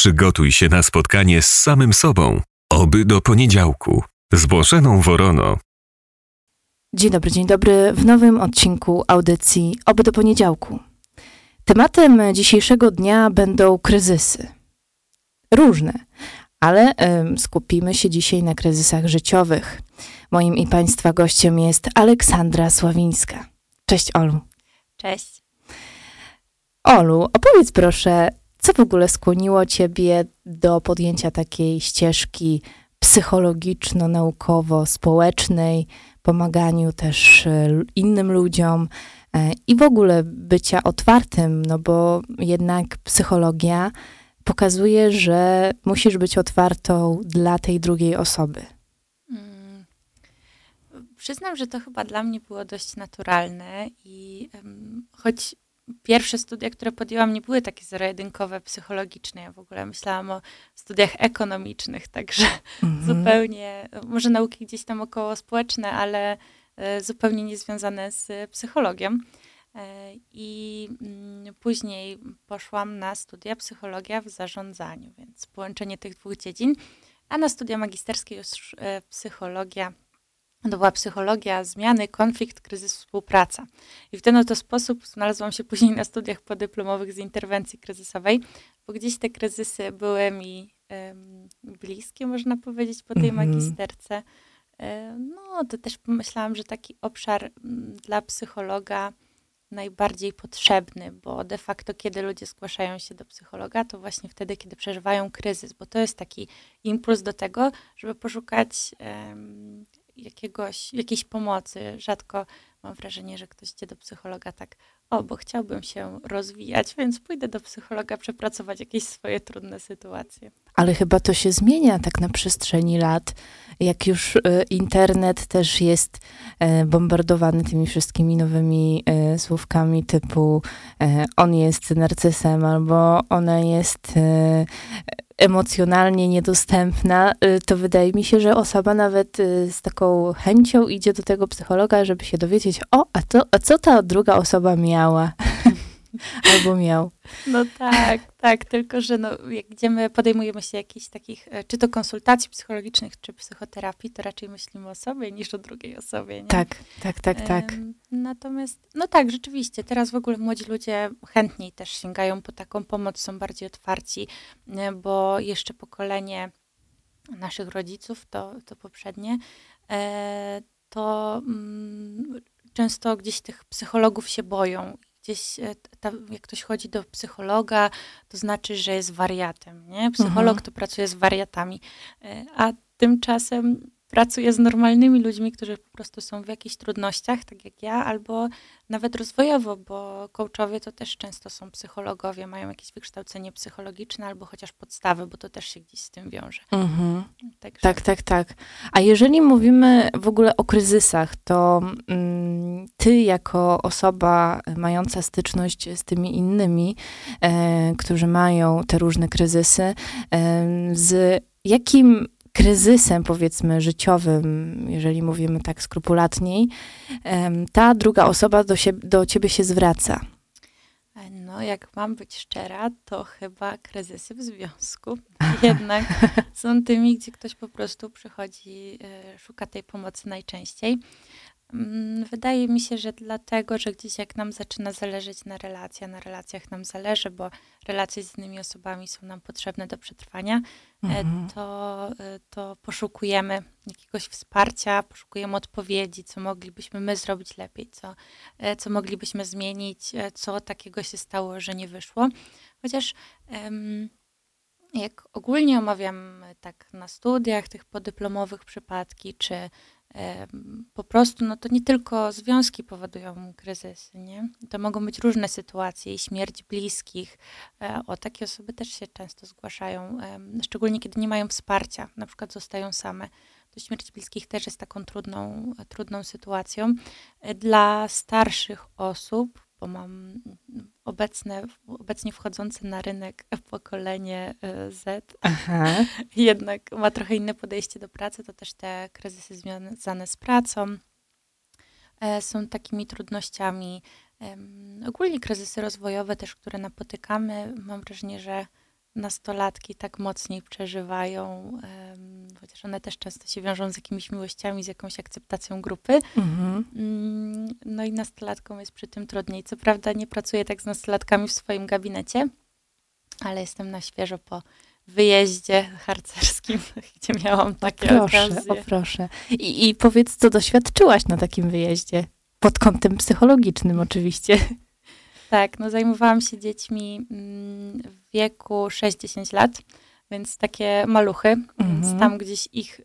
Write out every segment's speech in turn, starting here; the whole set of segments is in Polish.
Przygotuj się na spotkanie z samym sobą. Oby do poniedziałku. Z Bożeną Worono. Dzień dobry, dzień dobry w nowym odcinku audycji Oby do poniedziałku. Tematem dzisiejszego dnia będą kryzysy. Różne, ale ym, skupimy się dzisiaj na kryzysach życiowych. Moim i Państwa gościem jest Aleksandra Sławińska. Cześć Olu. Cześć. Olu, opowiedz proszę, co w ogóle skłoniło Ciebie do podjęcia takiej ścieżki psychologiczno-naukowo-społecznej, pomaganiu też e, innym ludziom e, i w ogóle bycia otwartym, no bo jednak psychologia pokazuje, że musisz być otwartą dla tej drugiej osoby. Mm. Przyznam, że to chyba dla mnie było dość naturalne i um, choć pierwsze studia, które podjęłam, nie były takie zero-jedynkowe, psychologiczne. Ja w ogóle myślałam o studiach ekonomicznych, także mhm. zupełnie, może nauki gdzieś tam około społeczne, ale e, zupełnie niezwiązane z psychologią. E, I mm, później poszłam na studia psychologia w zarządzaniu, więc połączenie tych dwóch dziedzin. A na studia magisterskie już e, psychologia to była psychologia zmiany, konflikt, kryzys, współpraca. I w ten oto sposób znalazłam się później na studiach podyplomowych z interwencji kryzysowej, bo gdzieś te kryzysy były mi um, bliskie, można powiedzieć, po tej mm -hmm. magisterce. No, to też pomyślałam, że taki obszar dla psychologa najbardziej potrzebny, bo de facto, kiedy ludzie zgłaszają się do psychologa, to właśnie wtedy, kiedy przeżywają kryzys, bo to jest taki impuls do tego, żeby poszukać um, jakiegoś, jakiejś pomocy. Rzadko mam wrażenie, że ktoś idzie do psychologa tak, o, bo chciałbym się rozwijać, więc pójdę do psychologa przepracować jakieś swoje trudne sytuacje. Ale chyba to się zmienia tak na przestrzeni lat, jak już y, internet też jest y, bombardowany tymi wszystkimi nowymi y, słówkami typu on jest narcysem albo ona jest emocjonalnie niedostępna, y, to wydaje mi się, że osoba nawet y, z taką chęcią idzie do tego psychologa, żeby się dowiedzieć, o, a, to, a co ta druga osoba miała? Albo miał. No tak, tak, tylko że no, jak idziemy, podejmujemy się jakichś takich, e, czy to konsultacji psychologicznych, czy psychoterapii, to raczej myślimy o sobie niż o drugiej osobie. Nie? Tak, tak, tak, tak. Natomiast, no tak, rzeczywiście, teraz w ogóle młodzi ludzie chętniej też sięgają po taką pomoc, są bardziej otwarci, e, bo jeszcze pokolenie naszych rodziców, to, to poprzednie, e, to mm, często gdzieś tych psychologów się boją gdzieś, e, ta, jak ktoś chodzi do psychologa, to znaczy, że jest wariatem, nie? Psycholog mhm. to pracuje z wariatami, e, a tymczasem pracuję z normalnymi ludźmi, którzy po prostu są w jakichś trudnościach, tak jak ja, albo nawet rozwojowo, bo coachowie to też często są psychologowie, mają jakieś wykształcenie psychologiczne albo chociaż podstawy, bo to też się gdzieś z tym wiąże. Mhm. Także... Tak, tak, tak. A jeżeli mówimy w ogóle o kryzysach, to mm, ty jako osoba mająca styczność z tymi innymi, e, którzy mają te różne kryzysy, e, z jakim kryzysem, powiedzmy, życiowym, jeżeli mówimy tak skrupulatniej, ta druga osoba do, się, do ciebie się zwraca? No, jak mam być szczera, to chyba kryzysy w związku jednak są tymi, gdzie ktoś po prostu przychodzi, e, szuka tej pomocy najczęściej. Mm, wydaje mi się, że dlatego, że gdzieś jak nam zaczyna zależeć na relacji, na relacjach nam zależy, bo relacje z innymi osobami są nam potrzebne do przetrwania, e, mhm. to, e, to poszukujemy jakiegoś wsparcia, poszukujemy odpowiedzi, co moglibyśmy my zrobić lepiej, co, e, co moglibyśmy zmienić, co takiego się stało, że nie wyszło. Chociaż jak ogólnie omawiam tak na studiach tych podyplomowych przypadki, czy po prostu, no to nie tylko związki powodują kryzysy, nie? To mogą być różne sytuacje i śmierć bliskich. E, o, takie osoby też się często zgłaszają, szczególnie kiedy nie mają wsparcia, na przykład zostają same. To śmierć bliskich też jest taką trudną, trudną sytuacją. E, dla starszych osób bo mam obecne, obecnie wchodzące na rynek pokolenie e, Z, Aha. jednak ma trochę inne podejście do pracy, to też te kryzysy związane z pracą e, są takimi trudnościami. Ogólnie kryzysy rozwojowe też, które napotykamy, mam wrażenie, że nastolatki tak mocniej przeżywają, chociaż one też często się wiążą z jakimiś miłościami, z jakąś akceptacją grupy. Mhm. Mm, no i nastolatkom jest przy tym trudniej. Co prawda nie pracuję tak z nastolatkami w swoim gabinecie, ale jestem na świeżo po wyjeździe harcerskim, gdzie miałam takie o proszę, okazje. O proszę. I, I powiedz, co doświadczyłaś na takim wyjeździe? Pod kątem psychologicznym oczywiście. Tak, no zajmowałam się dziećmi mm, w wieku 6-10 lat, więc takie maluchy, mhm. więc tam gdzieś ich,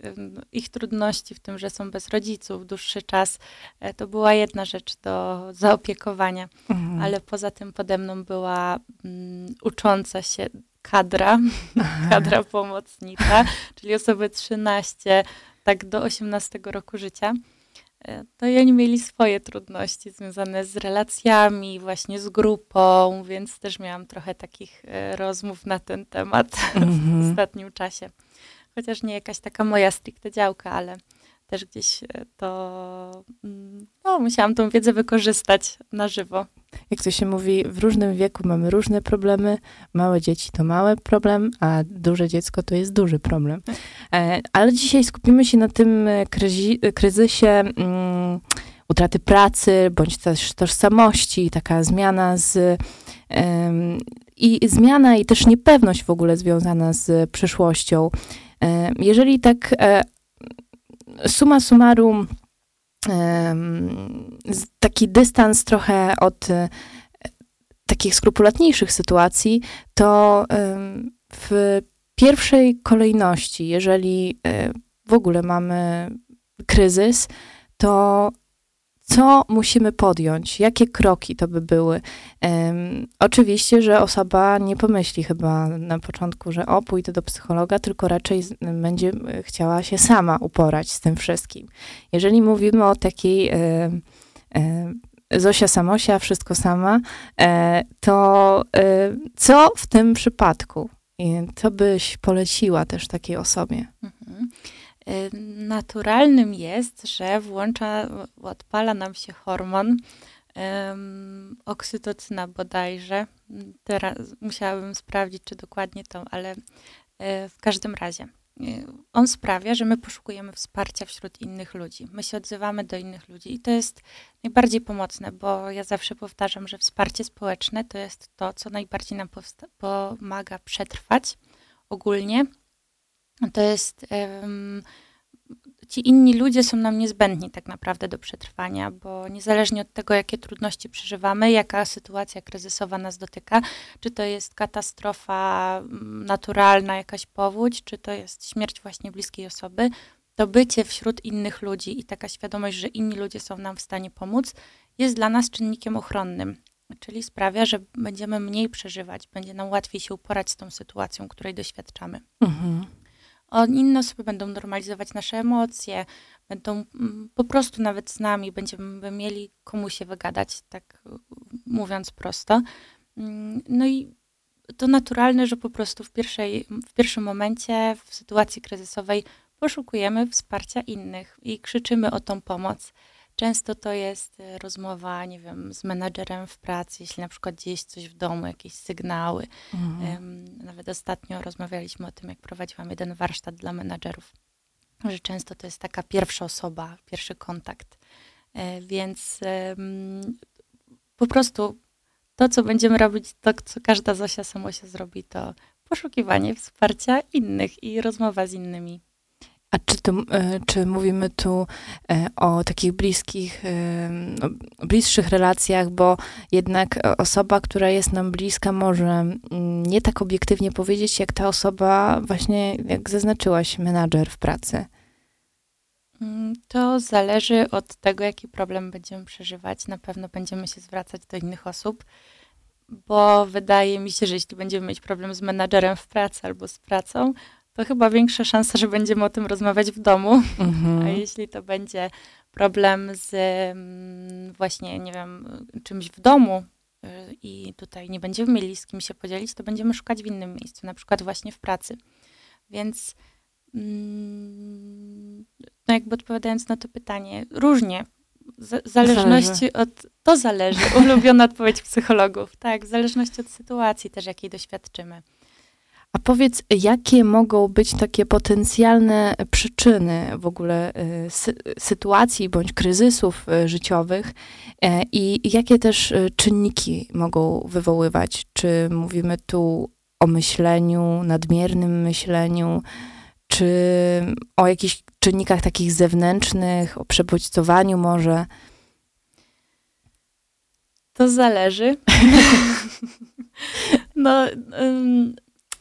ich trudności w tym, że są bez rodziców dłuższy czas, e, to była jedna rzecz do zaopiekowania, mhm. ale poza tym pode mną była um, ucząca się kadra, kadra pomocnicza, czyli osoby 13, tak do 18 roku życia. To i oni mieli swoje trudności związane z relacjami, właśnie z grupą, więc też miałam trochę takich e, rozmów na ten temat mm -hmm. w mhm. ostatnim czasie. Chociaż nie jakaś taka moja stricte działka, ale też gdzieś e, to, mm, no, musiałam tą wiedzę wykorzystać na żywo. Jak to się mówi, w różnym wieku mamy różne problemy. Małe dzieci to mały problem, a duże dziecko to jest duży problem. E, ale dzisiaj skupimy się na tym e, kryzi, kryzysie um, utraty pracy, bądź też tożsamości, taka zmiana z um, i zmiana i też niepewność w ogóle związana z przyszłością. Jeżeli tak suma summarum taki dystans trochę od e, takich skrupulatniejszych sytuacji, to w pierwszej kolejności, jeżeli e, w ogóle mamy kryzys, to co musimy podjąć? Jakie kroki to by były? Um, oczywiście, że osoba nie pomyśli chyba na początku, że o, pójdę do psychologa, tylko raczej będzie chciała się sama uporać z tym wszystkim. Jeżeli mówimy o takiej e, e, Zosia Samosia, wszystko sama, e, to e, co w tym przypadku? Co byś poleciła też takiej osobie? Naturalnym jest, że włącza, odpala nam się hormon um, oksytocyna bodajże. Teraz musiałabym sprawdzić, czy dokładnie to, ale y, w każdym razie y, on sprawia, że my poszukujemy wsparcia wśród innych ludzi. My się odzywamy do innych ludzi i to jest najbardziej pomocne, bo ja zawsze powtarzam, że wsparcie społeczne to jest to, co najbardziej nam pomaga przetrwać ogólnie to jest. Um, ci inni ludzie są nam niezbędni tak naprawdę do przetrwania, bo niezależnie od tego, jakie trudności przeżywamy, jaka sytuacja kryzysowa nas dotyka, czy to jest katastrofa mm, naturalna, jakaś powódź, czy to jest śmierć właśnie bliskiej osoby, to bycie wśród innych ludzi i taka świadomość, że inni ludzie są nam w stanie pomóc, jest dla nas czynnikiem ochronnym. Czyli sprawia, że będziemy mniej przeżywać, będzie nam łatwiej się uporać z tą sytuacją, której doświadczamy. Mhm inne osoby będą normalizować nasze emocje, będą mm, po prostu nawet z nami, będziemy mieli komu się wygadać, tak mówiąc prosto. Mm, no i to naturalne, że po prostu w, pierwszej, w pierwszym momencie, w sytuacji kryzysowej, poszukujemy wsparcia innych i krzyczymy o tą pomoc. Często to jest e, rozmowa, nie wiem, z menadżerem w pracy, jeśli na przykład gdzieś coś w domu, jakieś sygnały. Mhm. Nawet ostatnio rozmawialiśmy o tym, jak prowadziłam jeden warsztat dla menadżerów, że często to jest taka pierwsza osoba, pierwszy kontakt. E, więc po prostu to, co będziemy robić, to, co każda Zosia Samosia zrobi, to poszukiwanie wsparcia innych i rozmowa z innymi. A czy, to, e, czy mówimy tu e, o takich bliskich, e, no, bliższych relacjach, bo jednak osoba, która jest nam bliska, może mm, nie tak obiektywnie powiedzieć, jak ta osoba, właśnie jak zaznaczyłaś, menadżer w pracy? Mm, to zależy od tego, jaki problem będziemy przeżywać. Na pewno będziemy się zwracać do innych osób, bo wydaje mi się, że jeśli będziemy mieć problem z menadżerem w pracy albo z pracą, to chyba większa szansa, że będziemy o tym rozmawiać w domu. Mhm. A jeśli to będzie problem z mm, właśnie, nie wiem, czymś w domu y, i tutaj nie będziemy mieli z kim się podzielić, to będziemy szukać w innym miejscu, na przykład właśnie w pracy. Więc mm, no jakby odpowiadając na to pytanie, różnie. W zależności zależy. od. To zależy. Ulubiona odpowiedź psychologów. Tak, w zależności od sytuacji też, jakiej doświadczymy. A powiedz, jakie mogą być takie potencjalne przyczyny w ogóle y, sy sytuacji bądź kryzysów y, życiowych e, i jakie też y, czynniki mogą wywoływać? Czy mówimy tu o myśleniu, nadmiernym myśleniu, czy o jakichś czynnikach takich zewnętrznych, o przebodźcowaniu może? To zależy. no, um,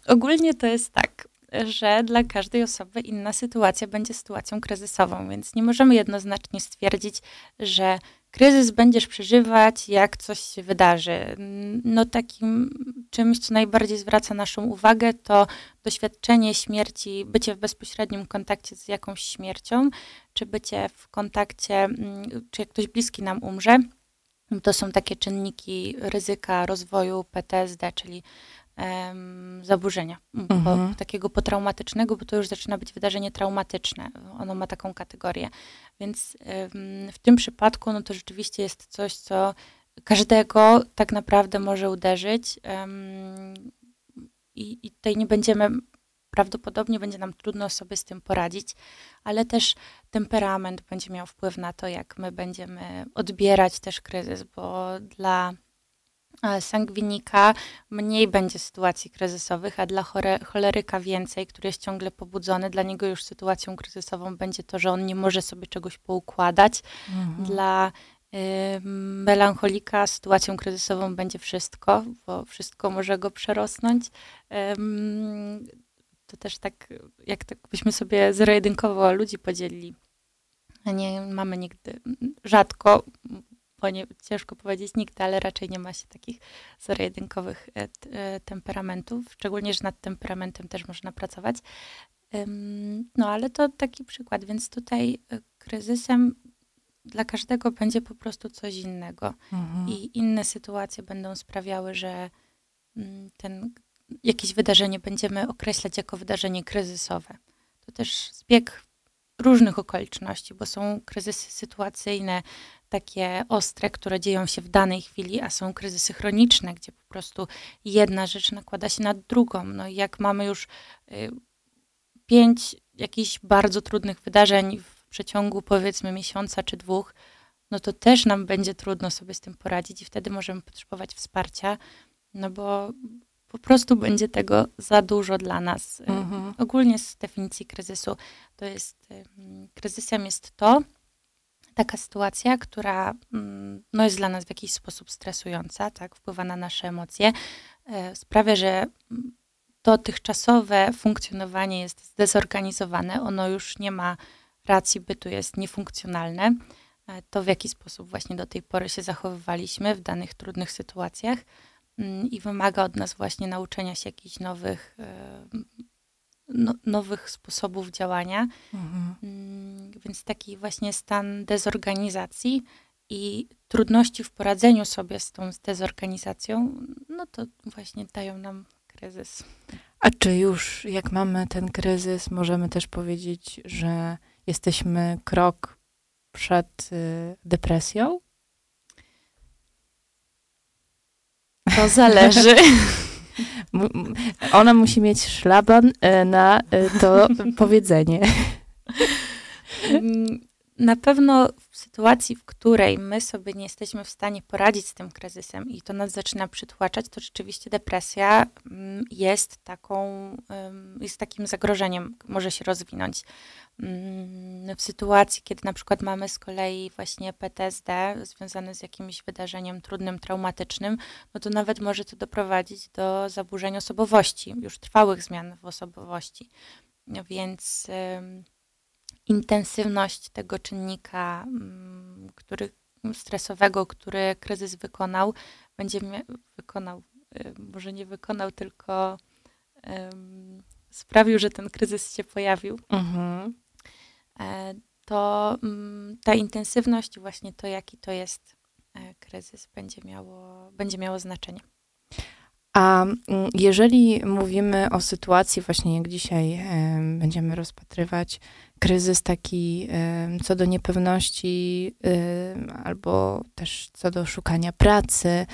ogólnie to jest tak, że dla każdej osoby inna sytuacja będzie sytuacją kryzysową, więc nie możemy jednoznacznie stwierdzić, że kryzys będziesz przeżywać, jak coś się wydarzy. No takim czymś, co najbardziej zwraca naszą uwagę, to doświadczenie śmierci, bycie w bezpośrednim kontakcie z jakąś śmiercią, czy bycie w kontakcie, mm, czy jak ktoś bliski nam umrze. To są takie czynniki ryzyka rozwoju PTSD, czyli zaburzenia mhm. po, takiego potraumatycznego, bo to już zaczyna być wydarzenie traumatyczne. Ono ma taką kategorię. Więc w tym przypadku, no to rzeczywiście jest coś, co każdego tak naprawdę może uderzyć. I, I tutaj nie będziemy prawdopodobnie będzie nam trudno sobie z tym poradzić, ale też temperament będzie miał wpływ na to, jak my będziemy odbierać też kryzys, bo dla sangwinika mniej będzie sytuacji kryzysowych, a dla chore, choleryka więcej, który jest ciągle pobudzony. Dla niego już sytuacją kryzysową będzie to, że on nie może sobie czegoś poukładać. Mhm. Dla y, melancholika sytuacją kryzysową będzie wszystko, bo wszystko może go przerosnąć. Y, to też tak, jak tak byśmy sobie zero-jedynkowo ludzi podzielili. Nie mamy nigdy, rzadko, nie, ciężko powiedzieć nigdy, ale raczej nie ma się takich zero-jedynkowych e, e, temperamentów, szczególnie, że nad temperamentem też można pracować. No ale to taki przykład, więc tutaj e, kryzysem dla każdego będzie po prostu coś innego mhm. i inne sytuacje będą sprawiały, że mm, ten jakieś wydarzenie będziemy określać jako wydarzenie kryzysowe. To też zbieg różnych okoliczności, bo są kryzysy sytuacyjne, takie ostre, które dzieją się w danej chwili, a są kryzysy chroniczne, gdzie po prostu jedna rzecz nakłada się na drugą. No i jak mamy już y, pięć jakichś bardzo trudnych wydarzeń w przeciągu powiedzmy miesiąca czy dwóch, no to też nam będzie trudno sobie z tym poradzić i wtedy możemy potrzebować wsparcia, no bo po prostu będzie tego za dużo dla nas. Y, mhm. Ogólnie z definicji kryzysu to jest, kryzysem jest to, taka sytuacja, która no, jest dla nas w jakiś sposób stresująca, tak, wpływa na nasze emocje, e, sprawia, że dotychczasowe funkcjonowanie jest zdezorganizowane, ono już nie ma racji bytu, jest niefunkcjonalne. E, to w jaki sposób właśnie do tej pory się zachowywaliśmy w danych trudnych sytuacjach i wymaga od nas właśnie nauczenia się jakichś nowych e, no, nowych sposobów działania. Mhm. Mm, więc taki właśnie stan dezorganizacji i trudności w poradzeniu sobie z tą dezorganizacją, no to właśnie dają nam kryzys. A czy już jak mamy ten kryzys, możemy też powiedzieć, że jesteśmy krok przed y, depresją? To zależy. Ona musi mieć szlaban e, na e, to powiedzenie. Na pewno w sytuacji, w której my sobie nie jesteśmy w stanie poradzić z tym kryzysem i to nas zaczyna przytłaczać, to rzeczywiście depresja mm, jest taką, jest takim zagrożeniem, może się rozwinąć. Mm, w sytuacji, kiedy na przykład mamy z kolei właśnie PTSD związane z jakimś wydarzeniem trudnym, traumatycznym, no to nawet może to doprowadzić do zaburzeń osobowości, już trwałych zmian w osobowości. Więc intensywność tego czynnika, mm, który, stresowego, który kryzys wykonał, będzie wykonał, y, może nie wykonał, tylko um, sprawił, że ten kryzys się pojawił. Mhm. E, to um, ta intensywność, właśnie to, jaki to jest e, kryzys, będzie miało, będzie miało znaczenie. A mm, jeżeli mówimy o sytuacji, właśnie jak dzisiaj będziemy rozpatrywać, kryzys taki e, co do niepewności, e, albo też co do szukania pracy,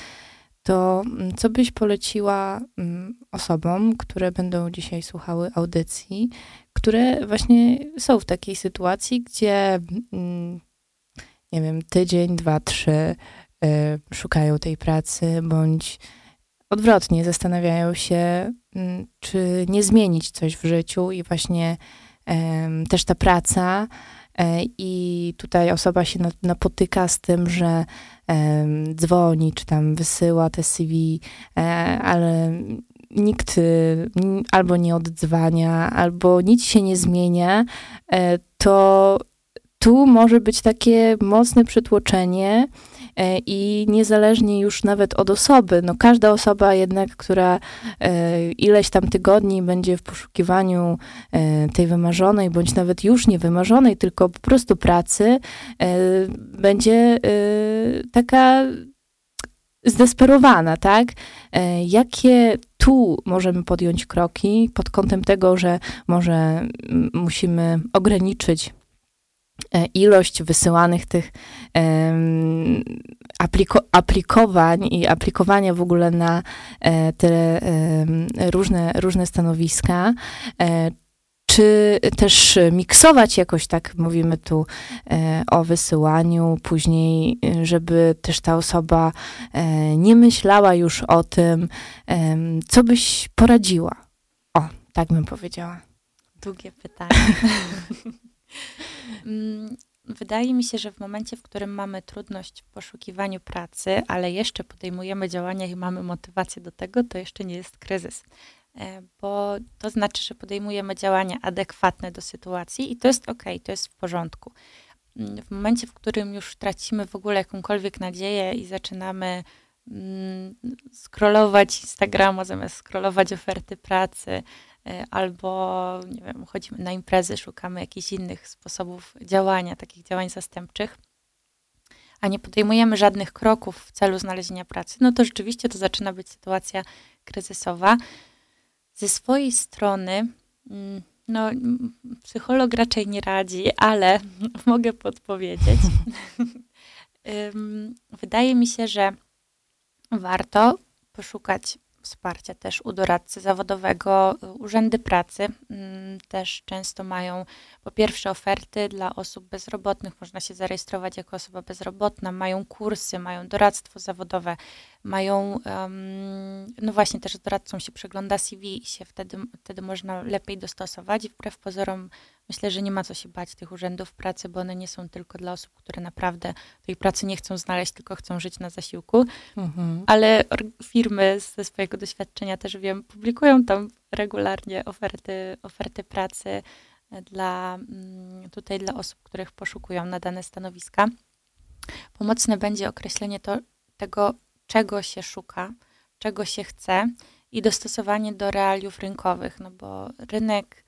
to mm, co byś poleciła mm, osobom, które będą dzisiaj słuchały audycji, które właśnie są w takiej sytuacji, gdzie mm, nie wiem, tydzień, dwa, trzy y, szukają tej pracy, bądź odwrotnie zastanawiają się, czy nie zmienić coś w życiu i właśnie też ta praca e, i tutaj osoba się napotyka z tym, że dzwoni, czy tam wysyła te CV, e, ale nikt y, albo nie oddzwania, albo nic się nie zmienia, e, to tu może być takie mocne przytłoczenie i niezależnie już nawet od osoby, no każda osoba jednak, która ileś tam tygodni będzie w poszukiwaniu tej wymarzonej, bądź nawet już nie wymarzonej, tylko po prostu pracy, będzie taka zdesperowana, tak? E, jakie tu możemy podjąć kroki pod kątem tego, że może musimy ograniczyć e, ilość wysyłanych tych apliko aplikowań i aplikowania w ogóle na e, te różne, różne stanowiska, czy też miksować jakoś tak, mówimy tu e, o wysyłaniu, później, e, żeby też ta osoba e, nie myślała już o tym, co byś poradziła? O, tak bym powiedziała. Długie pytanie. Mm, wydaje mi się, że w momencie, w którym mamy trudność w poszukiwaniu pracy, ale jeszcze podejmujemy działania i mamy motywację do tego, to jeszcze nie jest kryzys. E, bo to znaczy, że podejmujemy działania adekwatne do sytuacji i to jest ok, to jest w porządku. Mm, w momencie, w którym już tracimy w ogóle jakąkolwiek nadzieję i zaczynamy mm, scrollować Instagrama zamiast scrollować oferty pracy, albo nie wiem, chodzimy na imprezy, szukamy jakichś innych sposobów działania, takich działań zastępczych, a nie podejmujemy żadnych kroków w celu znalezienia pracy, no to rzeczywiście to zaczyna być sytuacja kryzysowa. Ze swojej strony, mm, no, psycholog raczej nie radzi, ale mogę podpowiedzieć. Wydaje mi się, że warto poszukać wsparcia też u doradcy zawodowego. Urzędy pracy mm, też często mają po pierwsze oferty dla osób bezrobotnych, można się zarejestrować jako osoba bezrobotna, mają kursy, mają doradztwo zawodowe, mają, no właśnie też z doradcą się przegląda CV i się wtedy, wtedy można lepiej dostosować i wbrew pozorom myślę, że nie ma co się bać tych urzędów pracy, bo one nie są tylko dla osób, które naprawdę tej pracy nie chcą znaleźć, tylko chcą żyć na zasiłku, mhm. ale firmy ze swojego doświadczenia też wiem, publikują tam regularnie oferty, oferty pracy dla, mm, tutaj dla osób, których poszukują na dane stanowiska. Pomocne będzie określenie to, tego, czego się szuka, czego się chce i dostosowanie do realiów rynkowych, no bo rynek,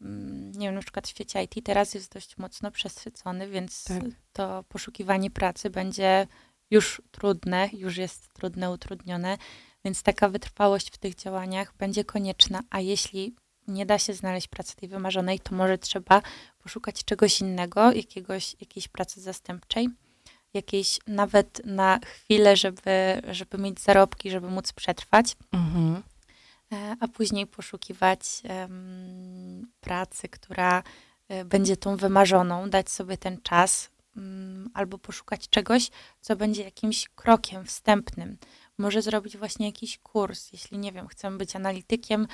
mm, nie wiem, na przykład w świecie IT teraz jest dość mocno przesycony, więc tak. to poszukiwanie pracy będzie już trudne, już jest trudne, utrudnione, więc taka wytrwałość w tych działaniach będzie konieczna, a jeśli nie da się znaleźć pracy tej wymarzonej, to może trzeba poszukać czegoś innego, jakiegoś, jakiejś pracy zastępczej, jakiejś nawet na chwilę, żeby, żeby mieć zarobki, żeby móc przetrwać. Mhm. E, a później poszukiwać um, pracy, która e, będzie tą wymarzoną, dać sobie ten czas, um, albo poszukać czegoś, co będzie jakimś krokiem wstępnym. Może zrobić właśnie jakiś kurs. Jeśli nie wiem, chcę być analitykiem,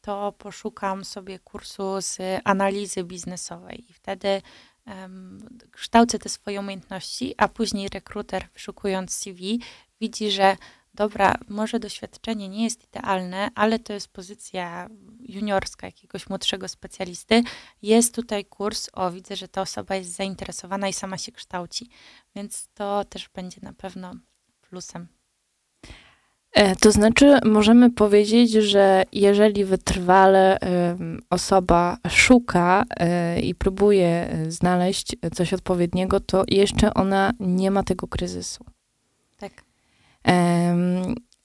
to poszukam sobie kursu z analizy biznesowej i wtedy kształcę te swoje umiejętności, a później rekruter, wyszukując CV, widzi, że dobra, może doświadczenie nie jest idealne, ale to jest pozycja juniorska jakiegoś młodszego specjalisty. Jest tutaj kurs, o widzę, że ta osoba jest zainteresowana i sama się kształci, więc to też będzie na pewno plusem. E, to znaczy, możemy powiedzieć, że jeżeli wytrwale osoba szuka e, i próbuje znaleźć coś odpowiedniego, to jeszcze ona nie ma tego kryzysu. Tak.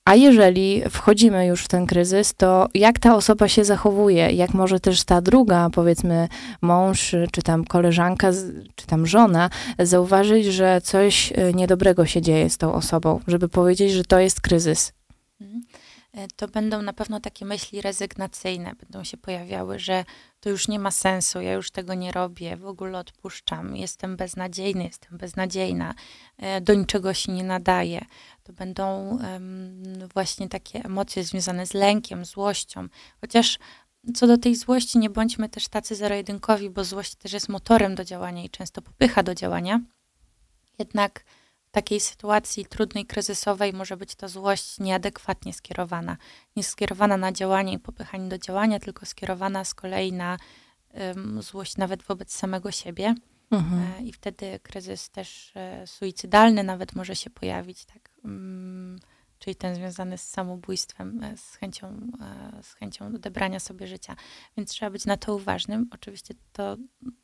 A jeżeli wchodzimy już w ten kryzys, to jak ta osoba się zachowuje? Jak może też ta druga, powiedzmy mąż, czy tam koleżanka, czy tam żona, zauważyć, że coś e, niedobrego się dzieje z tą osobą, żeby powiedzieć, że to jest kryzys? Mhm. E, to będą na pewno takie myśli rezygnacyjne, będą się pojawiały, że to już nie ma sensu, ja już tego nie robię, w ogóle odpuszczam, jestem beznadziejny, jestem beznadziejna, e, do niczego się nie nadaje. To będą um, właśnie takie emocje związane z lękiem, złością, chociaż co do tej złości, nie bądźmy też tacy zero-jedynkowi, bo złość też jest motorem do działania i często popycha do działania. Jednak takiej sytuacji trudnej, kryzysowej może być to złość nieadekwatnie skierowana. Nie skierowana na działanie i popychanie do działania, tylko skierowana z kolei na um, złość nawet wobec samego siebie. Mhm. E, I wtedy kryzys też e, suicydalny nawet może się pojawić, tak. Um, czyli ten związany z samobójstwem, e, z chęcią, e, z chęcią odebrania sobie życia. Więc trzeba być na to uważnym. Oczywiście to,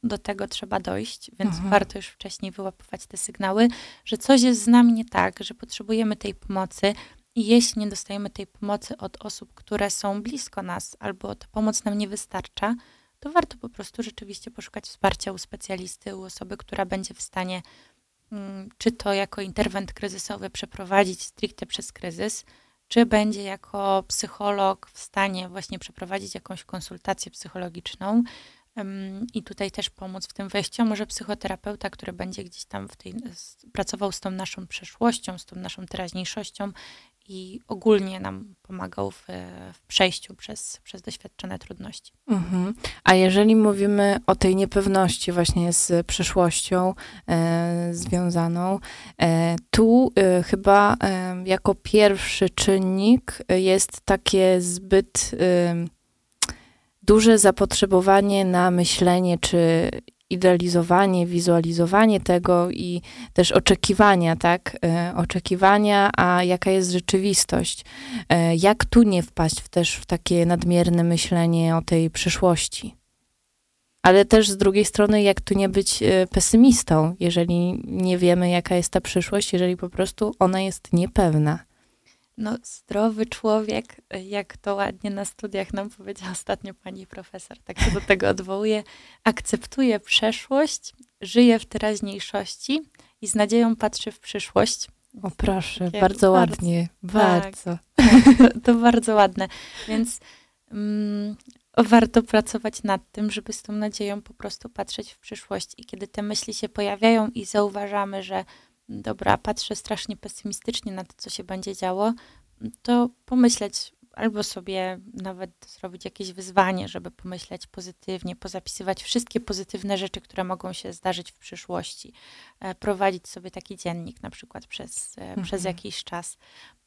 do tego trzeba dojść, więc mhm. warto już wcześniej wyłapywać te sygnały, że coś jest z nami nie tak, że potrzebujemy tej pomocy. I jeśli nie dostajemy tej pomocy od osób, które są blisko nas, albo ta pomoc nam nie wystarcza, to warto po prostu rzeczywiście poszukać wsparcia u specjalisty, u osoby, która będzie w stanie Mm, czy to jako interwent kryzysowy przeprowadzić stricte przez kryzys, czy będzie jako psycholog w stanie właśnie przeprowadzić jakąś konsultację psychologiczną i tutaj też pomóc w tym wejściu. Może psychoterapeuta, który będzie gdzieś tam w tej, pracował z tą naszą przeszłością, z tą naszą teraźniejszością i ogólnie nam pomagał w, w przejściu przez, przez doświadczone trudności. Mhm. A jeżeli mówimy o tej niepewności właśnie z przeszłością e, związaną, e, tu e, chyba e, jako pierwszy czynnik jest takie zbyt e, duże zapotrzebowanie na myślenie, czy idealizowanie, wizualizowanie tego i też oczekiwania, tak? E, oczekiwania, a jaka jest rzeczywistość. E, jak tu nie wpaść w też w takie nadmierne myślenie o tej przyszłości? Ale też z drugiej strony, jak tu nie być e, pesymistą, jeżeli nie wiemy, jaka jest ta przyszłość, jeżeli po prostu ona jest niepewna no, zdrowy człowiek, jak to ładnie na studiach nam powiedziała ostatnio pani profesor, tak się do tego odwołuje, akceptuje przeszłość, żyje w teraźniejszości i z nadzieją patrzy w przyszłość. O proszę, Takie bardzo ładnie, bardzo. Tak, to, to, bardzo ładne. Więc mm, warto pracować nad tym, żeby z tą nadzieją po prostu patrzeć w przyszłość. I kiedy te myśli się pojawiają i zauważamy, że dobra, patrzę strasznie pesymistycznie na to, co się będzie działo, to pomyśleć, albo sobie nawet zrobić jakieś wyzwanie, żeby pomyśleć pozytywnie, pozapisywać wszystkie pozytywne rzeczy, które mogą się zdarzyć w przyszłości. E, prowadzić sobie taki dziennik na przykład przez, e, mhm. przez jakiś czas.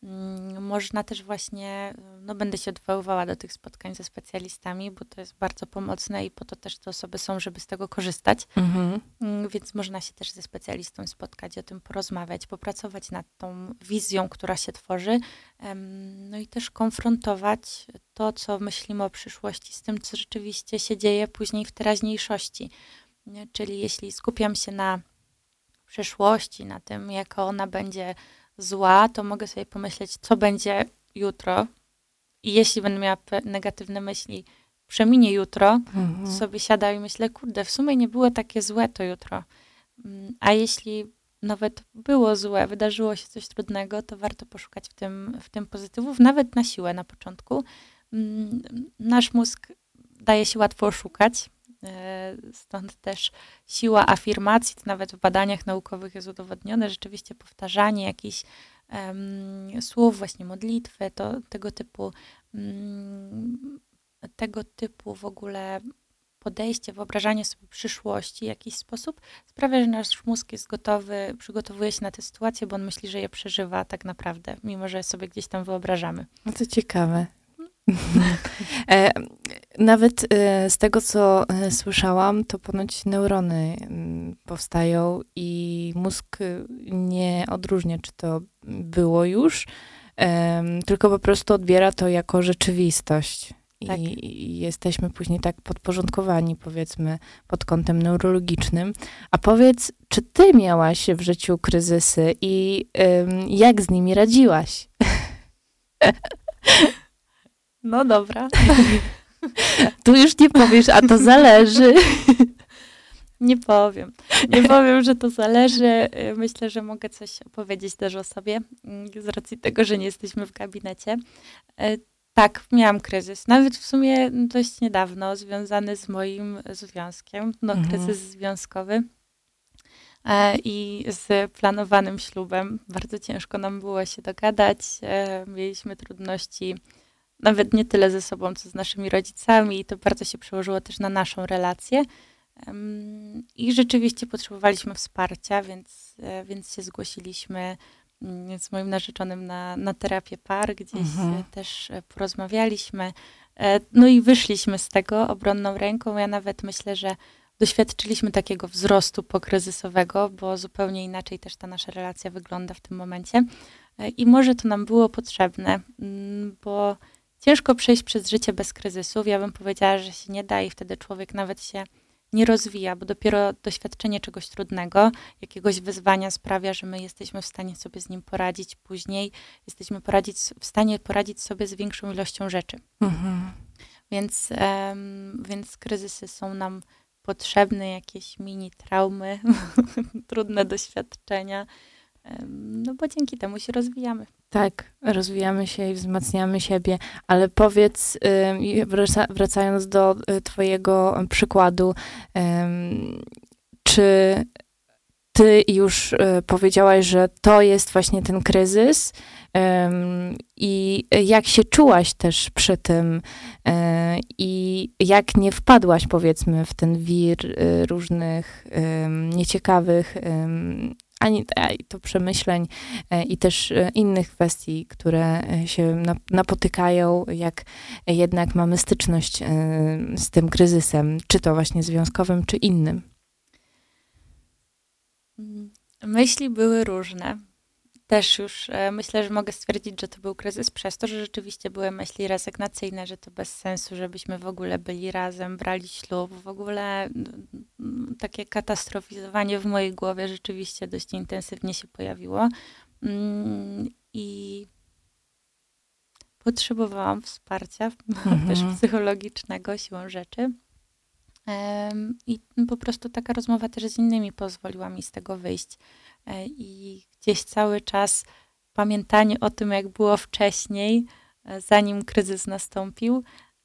Mm, można też właśnie, no będę się odwoływała do tych spotkań ze specjalistami, bo to jest bardzo pomocne i po to też te osoby są, żeby z tego korzystać. Mhm. Mm, więc można się też ze specjalistą spotkać, o tym porozmawiać, popracować nad tą wizją, która się tworzy, no i też konfrontować to, co myślimy o przyszłości z tym, co rzeczywiście się dzieje później w teraźniejszości. Czyli jeśli skupiam się na przyszłości, na tym, jaka ona będzie zła, to mogę sobie pomyśleć, co będzie jutro. I jeśli będę miała negatywne myśli, przeminie jutro, mhm. to sobie siada i myślę, kurde, w sumie nie było takie złe to jutro. Mm, a jeśli nawet było złe, wydarzyło się coś trudnego, to warto poszukać w tym, w tym pozytywów, nawet na siłę na początku. Mm, nasz mózg daje się łatwo oszukać, stąd też siła afirmacji, to nawet w badaniach naukowych jest udowodnione, rzeczywiście powtarzanie jakichś um, słów, właśnie modlitwy, to tego typu um, tego typu w ogóle podejście, wyobrażanie sobie przyszłości w jakiś sposób sprawia, że nasz mózg jest gotowy, przygotowuje się na tę sytuację, bo on myśli, że je przeżywa tak naprawdę, mimo że sobie gdzieś tam wyobrażamy. No to ciekawe. nawet e, z tego, co e, słyszałam, to ponoć neurony m, powstają i mózg nie odróżnia, czy to było już, tylko po prostu odbiera to jako rzeczywistość. Tak. I, jesteśmy później tak podporządkowani, powiedzmy, pod kątem neurologicznym. A powiedz, czy ty miałaś w życiu kryzysy i jak z nimi radziłaś? No dobra. Tu już nie powiesz, a to zależy. Nie powiem. Nie powiem, że to zależy. Myślę, że mogę coś opowiedzieć też o sobie, z racji tego, że nie jesteśmy w gabinecie. E, tak, miałam kryzys. Nawet w sumie dość niedawno, związany z moim związkiem. No, mhm. kryzys związkowy. E, I z planowanym ślubem. Bardzo ciężko nam było się dogadać. E, mieliśmy trudności nawet nie tyle ze sobą, co z naszymi rodzicami, i to bardzo się przełożyło też na naszą relację. I rzeczywiście potrzebowaliśmy wsparcia, więc, e, więc się zgłosiliśmy mm, z moim narzeczonym na, na terapię par, gdzieś mhm. też e, porozmawialiśmy. E, no i wyszliśmy z tego obronną ręką. Ja nawet myślę, że doświadczyliśmy takiego wzrostu pokryzysowego, bo zupełnie inaczej też ta nasza relacja wygląda w tym momencie. I może to nam było potrzebne, mm, bo ciężko przejść przez życie bez kryzysów. Ja bym powiedziała, że się nie da i wtedy człowiek nawet się nie rozwija, bo dopiero doświadczenie czegoś trudnego, jakiegoś wyzwania sprawia, że my jesteśmy w stanie sobie z nim poradzić później, jesteśmy poradzić, w stanie poradzić sobie z większą ilością rzeczy. Mhm. Więc, um, więc kryzysy są nam potrzebne, jakieś mini traumy, trudne doświadczenia, no bo dzięki temu się rozwijamy. Tak, rozwijamy się i wzmacniamy siebie, ale powiedz, wracając do y, Twojego przykładu, czy Ty już y, powiedziałaś, że to jest właśnie ten kryzys? I jak się czułaś też przy tym? E, i jak nie wpadłaś, powiedzmy, w ten wir y, różnych nieciekawych ani to przemyśleń e, i też e, innych kwestii, które e, się napotykają, jak jednak mamy styczność z tym kryzysem, czy to właśnie związkowym, czy innym. Myśli były różne też już e, myślę, że mogę stwierdzić, że to był kryzys przez to, że rzeczywiście były myśli rezygnacyjne, że to bez sensu, żebyśmy w ogóle byli razem, brali ślub. W ogóle takie katastrofizowanie w mojej głowie rzeczywiście dość intensywnie się pojawiło. Mm, I potrzebowałam wsparcia, mhm. też psychologicznego, siłą rzeczy. I po prostu taka rozmowa też z innymi pozwoliła mi z tego wyjść. E, I gdzieś cały czas pamiętanie o tym, jak było wcześniej, e, zanim kryzys nastąpił,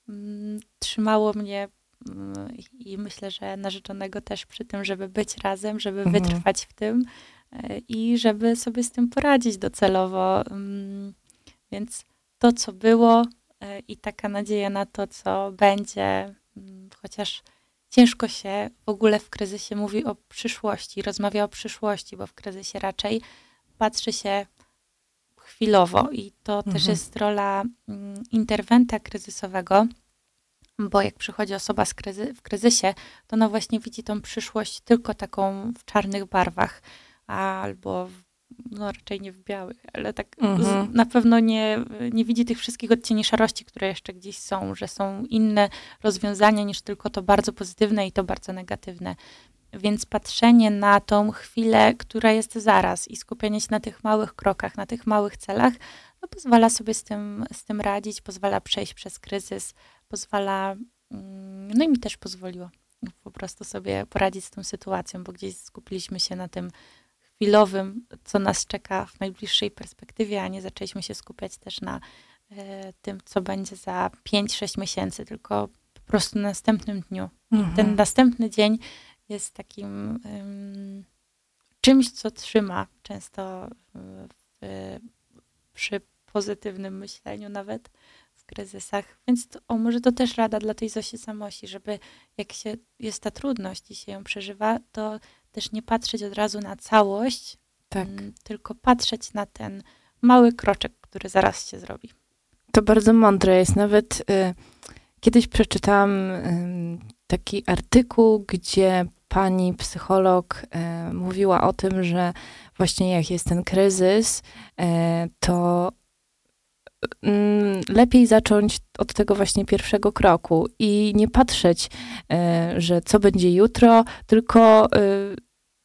mm, trzymało mnie mm, i myślę, że narzeczonego też przy tym, żeby być razem, żeby mhm. wytrwać w tym e, i żeby sobie z tym poradzić docelowo. Mm, więc to, co było i taka nadzieja na to, co będzie, chociaż ciężko się w ogóle w kryzysie mówi o przyszłości, rozmawia o przyszłości, bo w kryzysie raczej patrzy się chwilowo i to mhm. też jest rola mm, interwenta kryzysowego, bo jak przychodzi osoba kryzy w kryzysie, to ona właśnie widzi tą przyszłość tylko taką w czarnych barwach albo w no raczej nie w białych, ale tak mhm. na pewno nie, nie widzi tych wszystkich odcieni szarości, które jeszcze gdzieś są, że są inne rozwiązania niż tylko to bardzo pozytywne i to bardzo negatywne. Więc patrzenie na tą chwilę, która jest zaraz i skupienie się na tych małych krokach, na tych małych celach, no pozwala sobie z tym, z tym radzić, pozwala przejść przez kryzys, pozwala, mm, no i mi też pozwoliło po prostu sobie poradzić z tą sytuacją, bo gdzieś skupiliśmy się na tym, chwilowym, co nas czeka w najbliższej perspektywie, a nie zaczęliśmy się skupiać też na e, tym, co będzie za 5-6 miesięcy, tylko po prostu na następnym dniu. Mhm. Ten następny dzień jest takim czymś, co trzyma często w, przy pozytywnym myśleniu nawet w kryzysach. Więc to, o, może to też rada dla tej Zosi Samosi, żeby jak się jest ta trudność i się ją przeżywa, to też nie patrzeć od razu na całość, tak. m, tylko patrzeć na ten mały kroczek, który zaraz się zrobi. To bardzo mądre jest. Nawet y, kiedyś przeczytałam y, taki artykuł, gdzie pani psycholog y, mówiła o tym, że właśnie jak jest ten kryzys, y, to mm, lepiej zacząć od tego właśnie pierwszego kroku i nie patrzeć, y, że co będzie jutro, tylko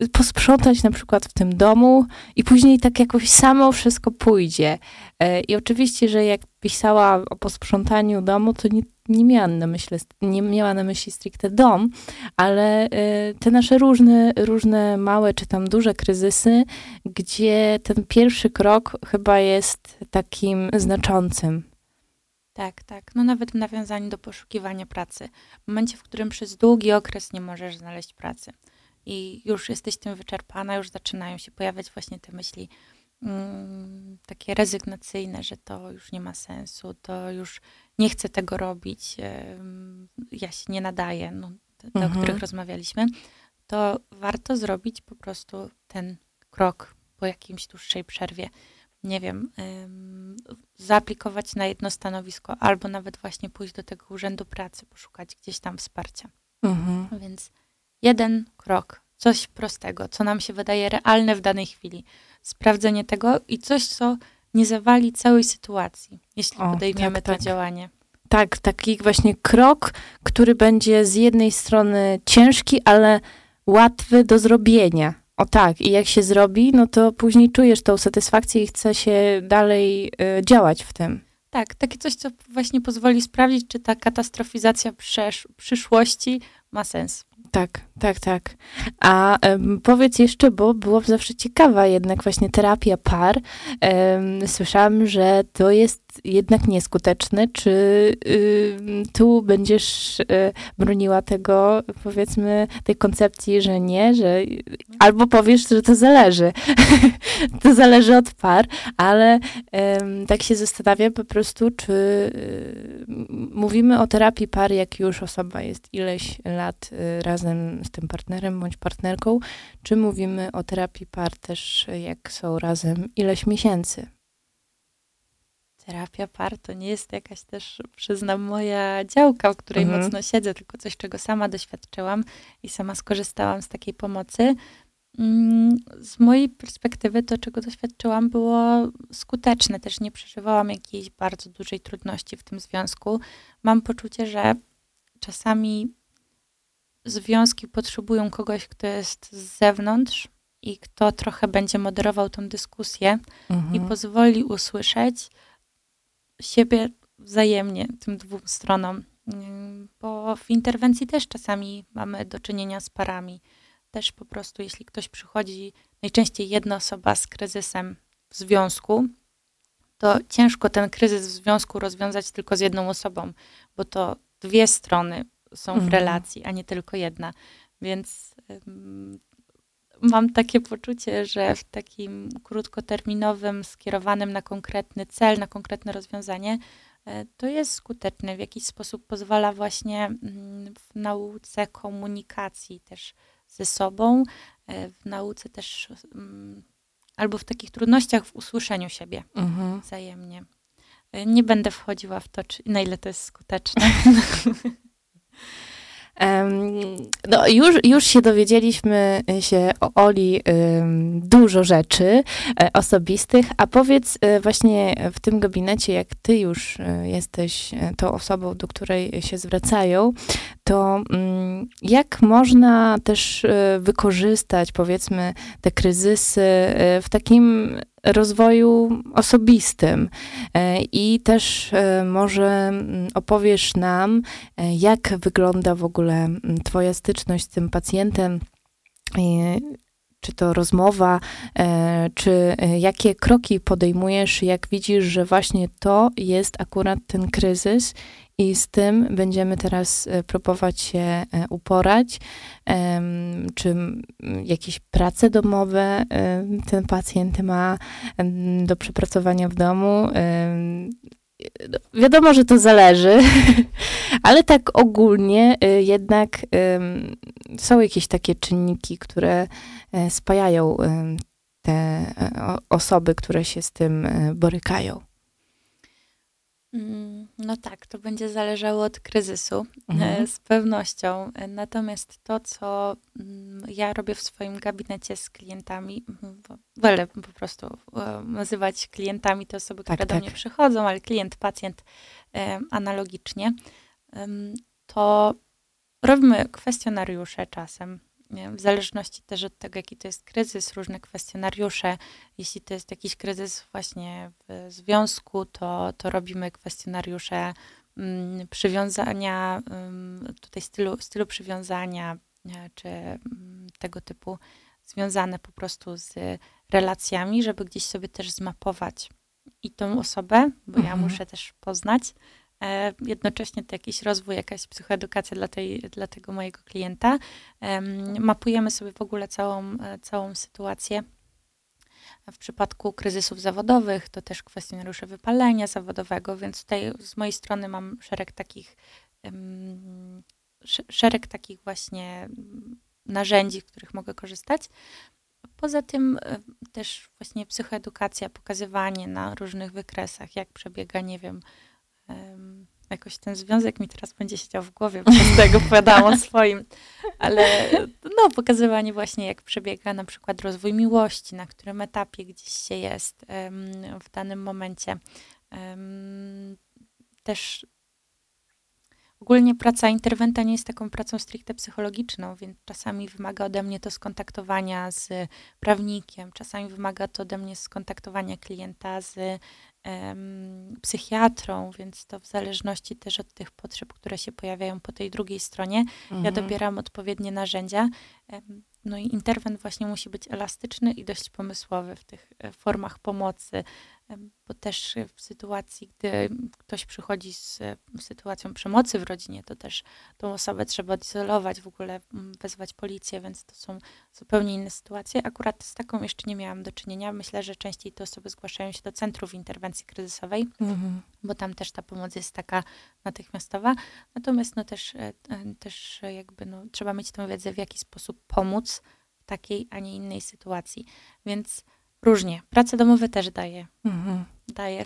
posprzątać na przykład w tym domu i później tak jakoś samo wszystko pójdzie. E, I oczywiście, że jak pisała o posprzątaniu domu, to nie, nie miała na myśli, nie miała na myśli stricte dom, ale e, te nasze różne, różne małe czy tam duże kryzysy, gdzie ten pierwszy krok chyba jest takim znaczącym. Tak, tak. No nawet w nawiązaniu do poszukiwania pracy. W momencie, w którym przez długi okres nie możesz znaleźć pracy i już jesteś tym wyczerpana, już zaczynają się pojawiać właśnie te myśli mm, takie rezygnacyjne, że to już nie ma sensu, to już nie chcę tego robić, ja się nie nadaję, no, te, mhm. o których rozmawialiśmy, to warto zrobić po prostu ten krok po jakimś dłuższej przerwie nie wiem, zaaplikować na jedno stanowisko, albo nawet właśnie pójść do tego urzędu pracy, poszukać gdzieś tam wsparcia. Mhm. Więc jeden krok, coś prostego, co nam się wydaje realne w danej chwili. Sprawdzenie tego i coś, co nie zawali całej sytuacji, jeśli o, podejmiemy tak, to tak. działanie. Tak, taki właśnie krok, który będzie z jednej strony ciężki, ale łatwy do zrobienia. O tak, i jak się zrobi, no to później czujesz tą satysfakcję i chce się dalej y, działać w tym. Tak, takie coś, co właśnie pozwoli sprawdzić, czy ta katastrofizacja przyszłości ma sens. Tak, tak, tak. A um, powiedz jeszcze, bo byłam zawsze ciekawa, jednak właśnie terapia par. Um, słyszałam, że to jest jednak nieskuteczne. Czy tu będziesz y, broniła tego, powiedzmy, tej koncepcji, że nie, że albo powiesz, że to zależy. to zależy od par, ale tak się zastanawiam po prostu, czy y, mówimy o terapii par, jak już osoba jest ileś lat y, razem z tym partnerem bądź partnerką, czy mówimy o terapii par też, jak są razem ileś miesięcy terapia par to nie jest jakaś też, przyznam, moja działka, w której mhm. mocno siedzę, tylko coś, czego sama doświadczyłam i sama skorzystałam z takiej pomocy. Mm, z mojej perspektywy to, czego doświadczyłam, było skuteczne. Też nie przeżywałam jakiejś bardzo dużej trudności w tym związku. Mam poczucie, że czasami związki potrzebują kogoś, kto jest z zewnątrz i kto trochę będzie moderował tą dyskusję mhm. i pozwoli usłyszeć, siebie wzajemnie tym dwóm stronom. Bo w interwencji też czasami mamy do czynienia z parami. Też po prostu, jeśli ktoś przychodzi, najczęściej jedna osoba z kryzysem w związku, to ciężko ten kryzys w związku rozwiązać tylko z jedną osobą, bo to dwie strony są w mhm. relacji, a nie tylko jedna. Więc mam takie poczucie, że w takim krótkoterminowym, skierowanym na konkretny cel, na konkretne rozwiązanie, e, to jest skuteczne. W jakiś sposób pozwala właśnie mm, w nauce komunikacji też ze sobą, e, w nauce też mm, albo w takich trudnościach w usłyszeniu siebie mhm. wzajemnie. E, nie będę wchodziła w to, czy, na ile to jest skuteczne. No, już, już się dowiedzieliśmy się o Oli dużo rzeczy e, osobistych, a powiedz e, właśnie w tym gabinecie, jak ty już e, jesteś tą osobą, do której się zwracają, to mm, jak można też wykorzystać, powiedzmy, te kryzysy w takim rozwoju osobistym. E, I też e, może mm, opowiesz nam, e, jak wygląda w ogóle mm, Twoja styczność z tym pacjentem? Czy to rozmowa, czy jakie kroki podejmujesz, jak widzisz, że właśnie to jest akurat ten kryzys i z tym będziemy teraz e, próbować się e, uporać. Czy jakieś prace domowe ten pacjent ma do przepracowania w domu? No, wiadomo, że to zależy, ale tak ogólnie e, jednak są jakieś takie czynniki, które spajają te osoby, które się z tym borykają. Mm, no tak, to będzie zależało od kryzysu mhm. z pewnością. Natomiast to, co mm, ja robię w swoim gabinecie z klientami, mm, wolę po prostu e, nazywać klientami te osoby, które tak, do tak. mnie przychodzą, ale klient, pacjent e, analogicznie, to robimy kwestionariusze czasem w zależności też od tego, jaki to jest kryzys, różne kwestionariusze. Jeśli to jest jakiś kryzys właśnie w związku, to, to robimy kwestionariusze mm, przywiązania, mm, tutaj stylu, stylu przywiązania, czy mm, tego typu związane po prostu z relacjami, żeby gdzieś sobie też zmapować i tą osobę, bo mhm. ja muszę też poznać, E, jednocześnie to jakiś rozwój, jakaś psychoedukacja dla, tej, dla tego mojego klienta. Mapujemy sobie w ogóle całą, e, całą sytuację. W przypadku kryzysów zawodowych to też kwestionariusze wypalenia zawodowego, więc tutaj z mojej strony mam szereg takich, szereg takich właśnie narzędzi, z których mogę korzystać. Poza tym e, też właśnie psychoedukacja, pokazywanie na różnych wykresach, jak przebiega, nie wiem, jakoś ten związek mi teraz będzie siedział w głowie, bo z tego opowiadałam o swoim, ale no, pokazywanie właśnie, jak przebiega na przykład rozwój miłości, na którym etapie gdzieś się jest w danym momencie. Też Ogólnie praca interwenta nie jest taką pracą stricte psychologiczną, więc czasami wymaga ode mnie to skontaktowania z prawnikiem, czasami wymaga to ode mnie skontaktowania klienta z um, psychiatrą, więc to w zależności też od tych potrzeb, które się pojawiają po tej drugiej stronie, mhm. ja dobieram odpowiednie narzędzia. No i interwent właśnie musi być elastyczny i dość pomysłowy w tych e, formach pomocy, bo też w sytuacji, gdy ktoś przychodzi z sytuacją przemocy w rodzinie, to też tą osobę trzeba odizolować, w ogóle wezwać policję, więc to są zupełnie inne sytuacje. Akurat z taką jeszcze nie miałam do czynienia. Myślę, że częściej te osoby zgłaszają się do centrów interwencji kryzysowej, mhm. bo tam też ta pomoc jest taka natychmiastowa. Natomiast no też, e, też jakby no, trzeba mieć tę wiedzę, w jaki sposób pomóc w takiej, a nie innej sytuacji. Więc Różnie. Prace domowe też daję. Mhm. Daję.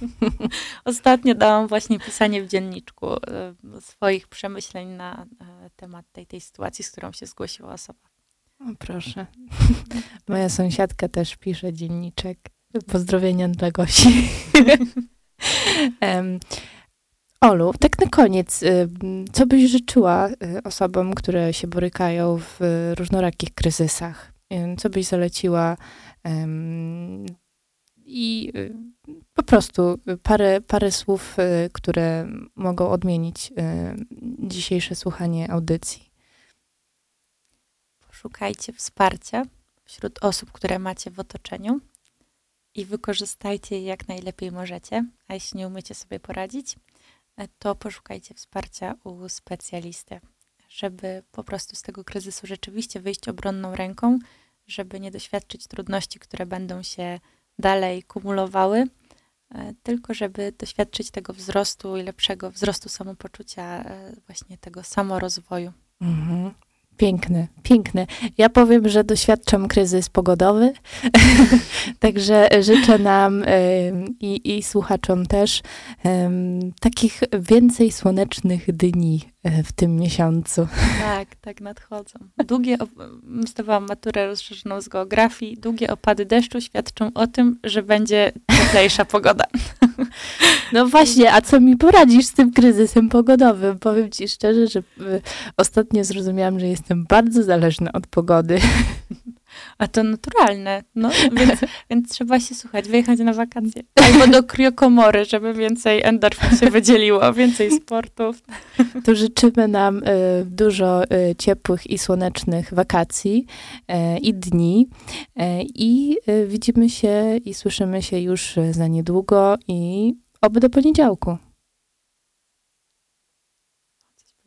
Ostatnio dałam właśnie pisanie w dzienniczku e, swoich przemyśleń na e, temat tej, tej sytuacji, z którą się zgłosiła osoba. O, proszę. Moja sąsiadka też pisze dzienniczek. Pozdrowienia dla Gosi. um, Olu, tak na koniec, y, co byś życzyła y, osobom, które się borykają w różnorakich kryzysach? Co byś zaleciła i y, po prostu parę, parę słów, y, które mogą odmienić y, dzisiejsze słuchanie audycji. Poszukajcie wsparcia wśród osób, które macie w otoczeniu i wykorzystajcie je jak najlepiej możecie. A jeśli nie umiecie sobie poradzić, to poszukajcie wsparcia u specjalisty, żeby po prostu z tego kryzysu rzeczywiście wyjść obronną ręką żeby nie doświadczyć trudności, które będą się dalej kumulowały, e, tylko żeby doświadczyć tego wzrostu i lepszego wzrostu samopoczucia, e, właśnie tego samorozwoju. Mhm. Piękne, piękne. Ja powiem, że doświadczam kryzys pogodowy, także życzę nam i, i słuchaczom też takich więcej słonecznych dni e, w tym miesiącu. Tak, tak nadchodzą. Długie, zdawałam maturę rozszerzoną z geografii, długie opady deszczu świadczą o tym, że będzie cieplejsza pogoda. No właśnie, a co mi poradzisz z tym kryzysem pogodowym? Powiem ci szczerze, że y, ostatnio zrozumiałam, że jestem bardzo zależna od pogody. A to naturalne, no, więc, więc trzeba się słuchać, wyjechać na wakacje. Albo do kriokomory, żeby więcej endorfin się wydzieliło, więcej sportów. To życzymy nam y, dużo y, ciepłych i słonecznych wakacji y, i dni. Y, I y, widzimy się i słyszymy się już za niedługo i oby do poniedziałku.